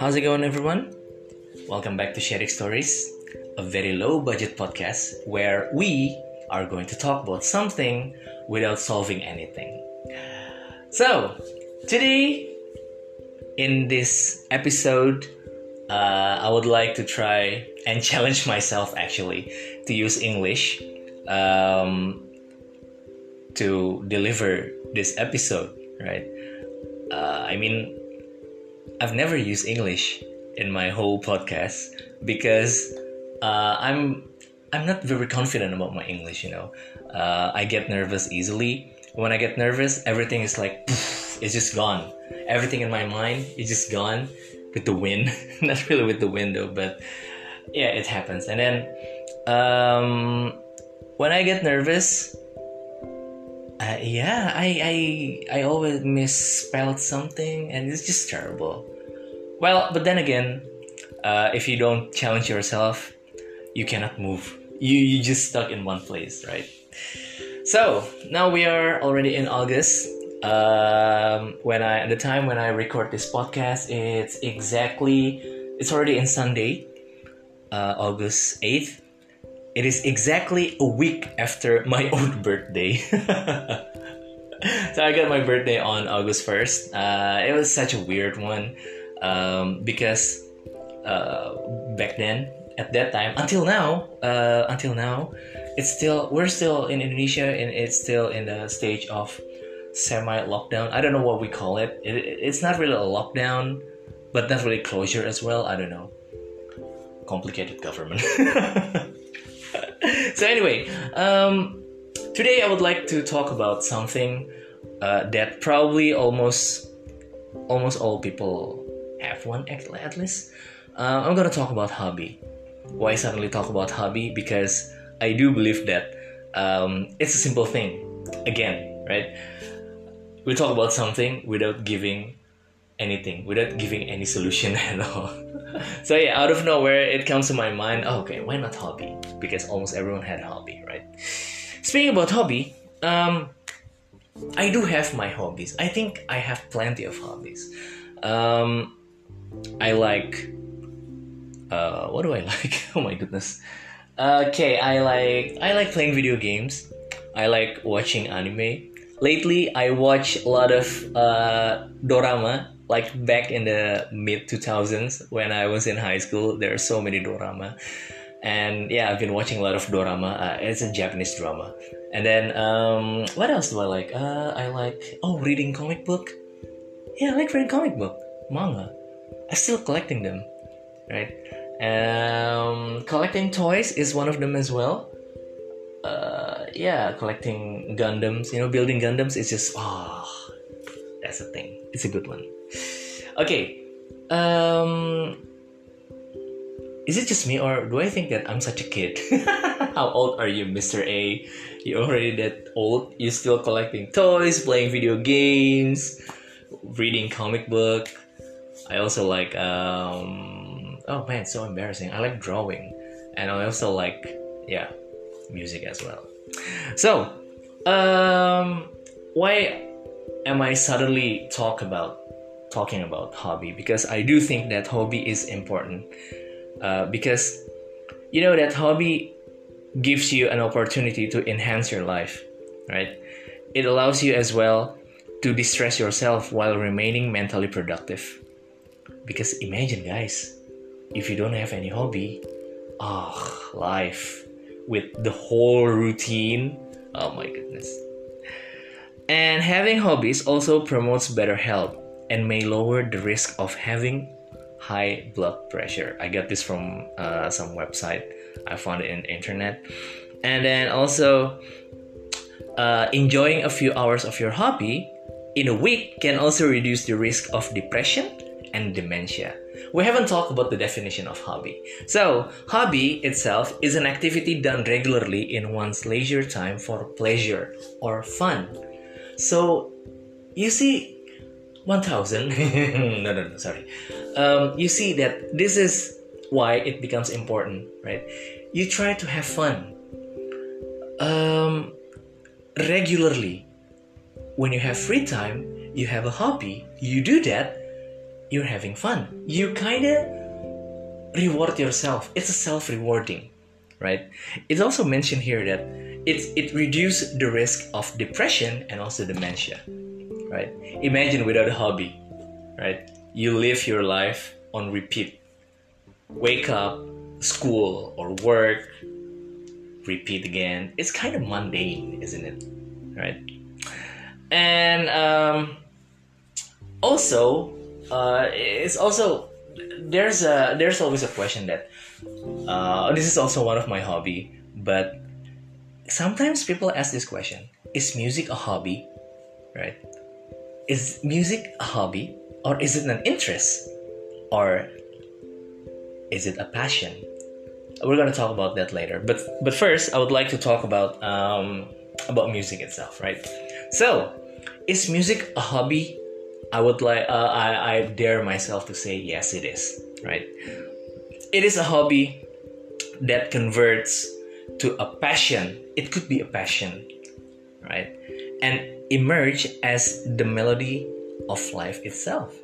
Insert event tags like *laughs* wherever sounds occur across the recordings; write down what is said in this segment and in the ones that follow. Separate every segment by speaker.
Speaker 1: How's it going, everyone? Welcome back to Sharing Stories, a very low budget podcast where we are going to talk about something without solving anything. So, today, in this episode, uh, I would like to try and *laughs* challenge myself actually to use English um, to deliver this episode, right? Uh, I mean, I've never used English in my whole podcast because uh, I'm I'm not very confident about my English. You know, uh, I get nervous easily. When I get nervous, everything is like poof, it's just gone. Everything in my mind is just gone with the wind. *laughs* not really with the wind though, but yeah, it happens. And then um, when I get nervous, uh, yeah, I, I I always misspelled something, and it's just terrible. Well, but then again, uh, if you don't challenge yourself, you cannot move. You you just stuck in one place, right? So now we are already in August. Um, when I the time when I record this podcast, it's exactly it's already in Sunday, uh, August eighth it is exactly a week after my *laughs* own birthday. so I got my birthday on August 1st. Uh, it was such a weird one um, because uh, back then, at that time, until now, uh, until now, it's still we're still in Indonesia and it's still in the stage of semi lockdown. I don't know what we call it. it. It's not really a lockdown, but not really closure as well. I don't know. Complicated government. *laughs* so anyway, um, today I would like to talk about something uh, that probably almost almost all people have one at, at least. Uh, I'm gonna talk about hobby. Why suddenly talk about hobby? Because I do believe that um, it's a simple thing. Again, right? We talk about something without giving anything, without giving any solution *laughs* at all. So yeah, out of nowhere, it comes to my mind. Oh, okay, why not hobby? Because almost everyone had a hobby, right? Speaking about hobby, um, I do have my hobbies. I think I have plenty of hobbies. Um, I like. Uh, what do I *laughs* like? oh my goodness. Okay, I like I like playing video games. I like watching anime. Lately, I watch a lot of uh, dorama like back in the mid 2000s when I was in high school, there are so many dorama. And yeah, I've been watching a lot of dorama. Uh, it's a Japanese drama. And then, um, what else do I like? Uh, I like, oh, reading comic book. Yeah, I like reading comic book, manga. I'm still collecting them, right? Um, collecting toys is one of them as well. Uh, yeah, collecting Gundams, you know, building Gundams is just, oh, that's a thing. It's a good one. Okay. Um is it just me or do I think that I'm such a kid? *laughs* How old are you, Mr. A? You already that old? You still collecting toys, playing video games, reading comic book. I also like um oh man, so embarrassing. I like drawing. And I also like yeah, music as well. So, um why am I suddenly talk about talking about hobby because I do think that hobby is important uh, because you know that hobby gives you an opportunity to enhance your life, right? It allows you as well to distress yourself while remaining mentally productive. Because imagine, guys, if you don't have any hobby, oh, life with the whole routine, oh my goodness. And having hobbies also promotes better health and may lower the risk of having high blood pressure. I got this from uh, some website. I found it in internet. And then also uh, enjoying a few hours of your hobby in a week can also reduce the risk of depression and dementia. We haven't talked about the definition of hobby. So, hobby itself is an activity done regularly in one's leisure time for pleasure or fun. So, you see, 1000 *laughs* no no no sorry um, you see that this is why it becomes important right you try to have fun um, regularly when you have free time you have a hobby you do that you're having fun. You kind of reward yourself. It's a self-rewarding, right? It's also mentioned here that it it reduces the risk of depression and also dementia, right? Imagine without a hobby, right? You live your life on repeat. Wake up, school or work, repeat again. It's kind of mundane, isn't it? Right? And um, also, uh, it's also there's a there's always a question that uh, this is also one of my hobby, but sometimes people ask this question: Is music a hobby? Right? Is music a hobby, or is it an interest, or is it a passion? We're gonna talk about that later. But but first, I would like to talk about um, about music itself, right? So, is music a hobby I would like uh, I, I dare myself to say yes it is right it is a hobby that converts to a passion it could be a passion right? And emerge as the melody of life itself.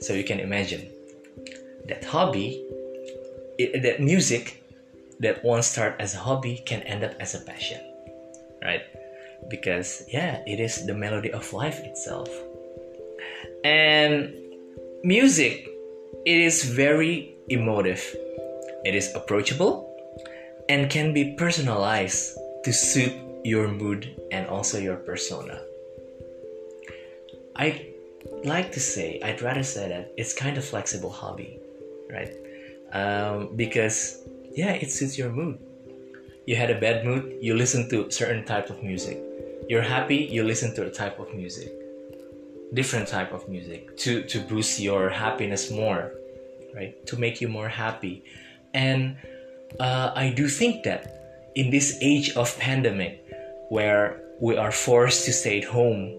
Speaker 1: So you can imagine that hobby that music that once started as a hobby can end up as a passion right? Because yeah it is the melody of life itself. And music, it is very emotive. It is approachable and can be personalized to suit your mood and also your persona. I like to say, I'd rather say that it's kind of flexible hobby, right? Um, because yeah, it suits your mood. You had a bad mood, you listen to certain type of music. You're happy, you listen to a type of music different type of music to to boost your happiness more right to make you more happy and uh, i do think that in this age of pandemic where we are forced to stay at home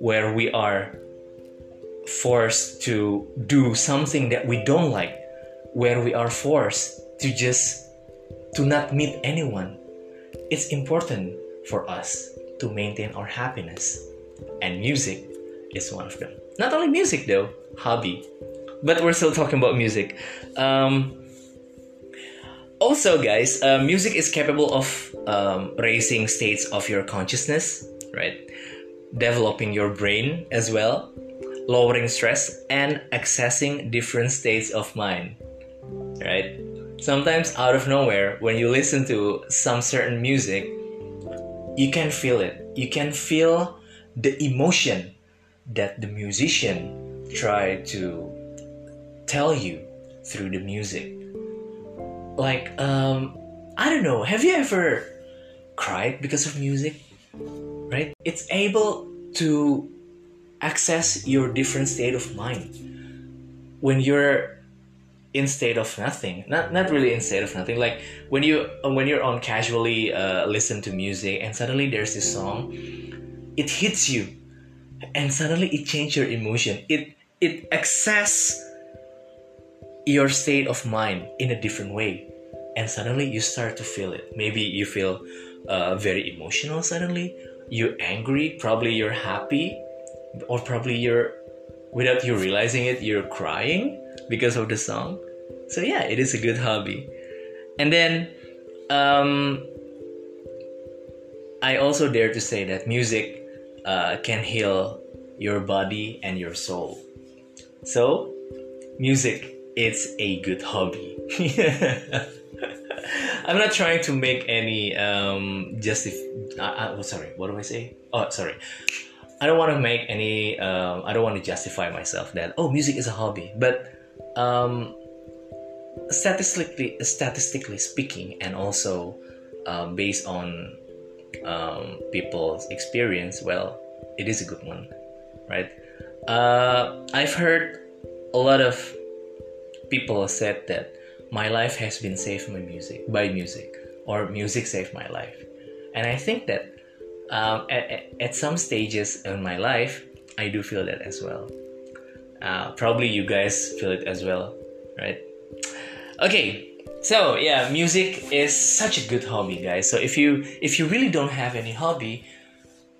Speaker 1: where we are forced to do something that we don't like where we are forced to just to not meet anyone it's important for us to maintain our happiness and music is one of them. Not only music though, hobby. But we're still talking about music. Um, also, guys, uh, music is capable of um, raising states of your consciousness, right? Developing your brain as well, lowering stress, and accessing different states of mind, right? Sometimes, out of nowhere, when you listen to some certain music, you can feel it. You can feel the emotion that the musician tried to tell you through the music. Like, um, I don't know, have you ever cried because of music? Right? It's able to access your different state of mind. When you're in state of nothing, not not really in state of nothing. Like when you when you're on casually uh, listen to music and suddenly there's this song, it hits you and suddenly it changed your emotion it it access your state of mind in a different way and suddenly you start to feel it maybe you feel uh, very emotional suddenly you're angry probably you're happy or probably you're without you realizing it you're crying because of the song so yeah it is a good hobby and then um, i also dare to say that music uh, can heal your body and your soul. So, music is a good hobby. *laughs* I'm not trying to make any um, justif. Uh, uh, oh, sorry, what do I say? Oh, sorry. I don't want to make any. Um, I don't want to justify myself that oh, music is a hobby. But um, statistically, statistically speaking, and also um, based on um, people's experience, well, it is a good one, right? Uh, I've heard a lot of people said that my life has been saved by music, by music, or music saved my life, and I think that um, at, at some stages in my life, I do feel that as well. Uh, probably you guys feel it as well, right? Okay, so yeah music is such a good hobby guys so if you if you really don't have any hobby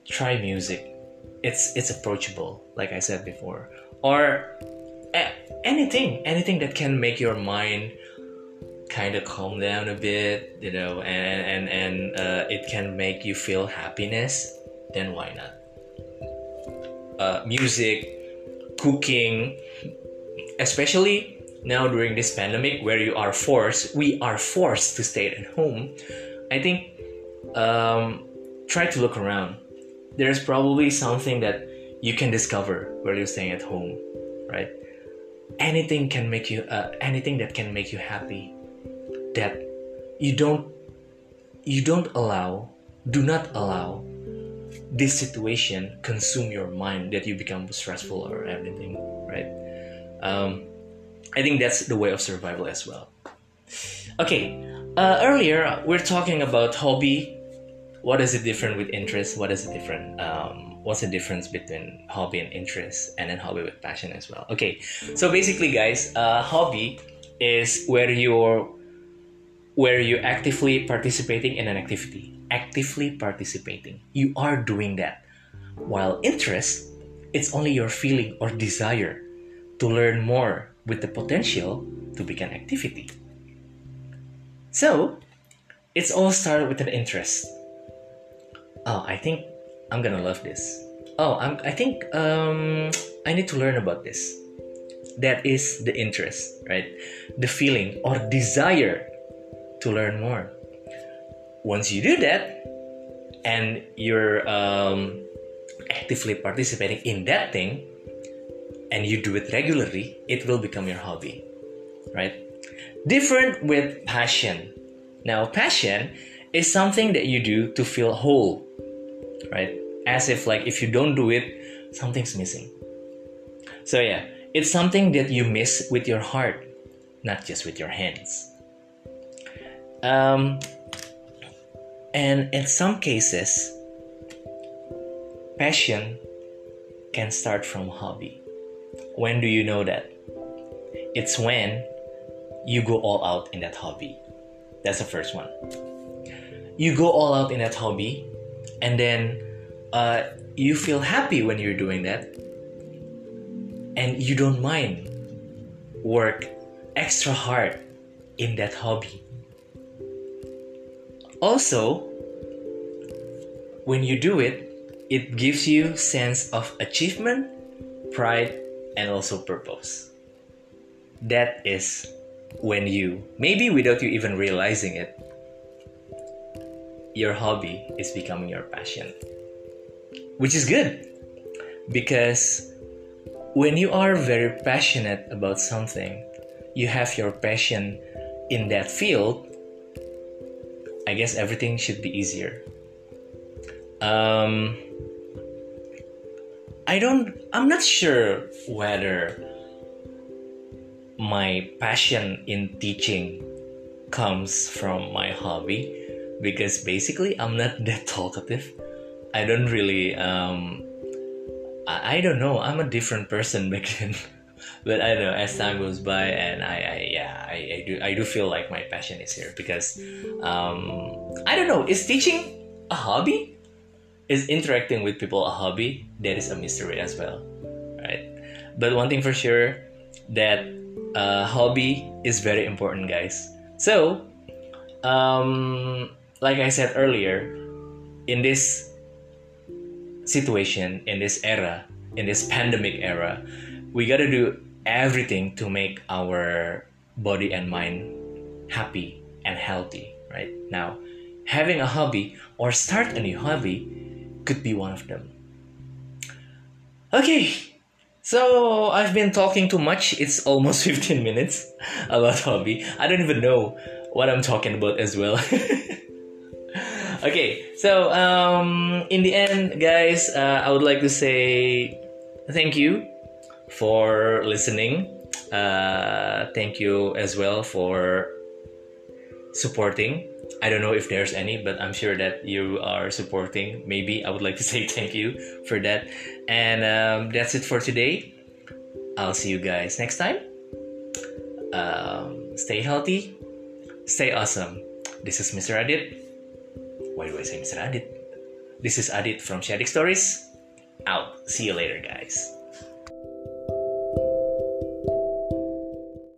Speaker 1: try music it's it's approachable like i said before or anything, anything that can make your mind kind of calm down a bit, you know, and and and uh, it can make you feel happiness, then why not? Uh, music, cooking, especially now during this pandemic where you are forced, we are forced to stay at home. I think um, try to look around. There's probably something that you can discover while you're staying at home, right? Anything can make you, uh, anything that can make you happy, that you don't, you don't allow, do not allow this situation consume your mind that you become stressful or everything right? Um, I think that's the way of survival as well. Okay, uh, earlier we're talking about hobby. What is the different with interest? What is the different? Um, what's the difference between hobby and interest, and then hobby with passion as well? Okay, so basically, guys, uh, hobby is where you're where you're actively participating in an activity. Actively participating, you are doing that. While interest, it's only your feeling or desire to learn more with the potential to become activity. So, it's all started with an interest. Oh, I think I'm gonna love this. Oh, I'm, I think um, I need to learn about this. That is the interest, right? The feeling or desire to learn more. Once you do that, and you're um, actively participating in that thing, and you do it regularly, it will become your hobby, right? Different with passion. Now, passion is something that you do to feel whole, right? As if, like, if you don't do it, something's missing. So, yeah, it's something that you miss with your heart, not just with your hands. Um, and in some cases, passion can start from hobby. When do you know that? It's when you go all out in that hobby. That's the first one. You go all out in that hobby, and then uh, you feel happy when you're doing that, and you don't mind work extra hard in that hobby. Also, when you do it, it gives you sense of achievement, pride, and also purpose. That is when you, maybe without you even realizing it, your hobby is becoming your passion. Which is good because when you are very passionate about something, you have your passion in that field, I guess everything should be easier. Um, I don't, I'm not sure whether my passion in teaching comes from my hobby because basically I'm not *laughs* that talkative. I don't really, um, I, I don't know, I'm a different person back then. *laughs* but I don't know as time goes by and I, I yeah I, I do I do feel like my passion is here because um, I don't know is teaching a hobby? Is interacting with people a hobby? That is a mystery as well right? But one thing for sure that uh, hobby is very important guys. So um, like I said earlier in this situation in this era in this pandemic era we got to do everything to make our body and mind happy and healthy right? Now having a hobby or start a new hobby could be one of them. Okay so i've been talking too much. It's almost *laughs* 15 minutes about hobby. I don't even know what i'm talking about as well. *laughs* Okay so um in the end guys uh, i would like to say thank you for listening. Uh, thank you as well for supporting. I don't know if there's any, but I'm sure that you are supporting. Maybe I would like to *laughs* say thank you for that. And um, that's it for today. I'll see you guys next time. Um, stay healthy, stay awesome. This is Mr. Adit. Why do I say Mr. Adit? This is Adit from Sharing Stories. Out. See you later, guys.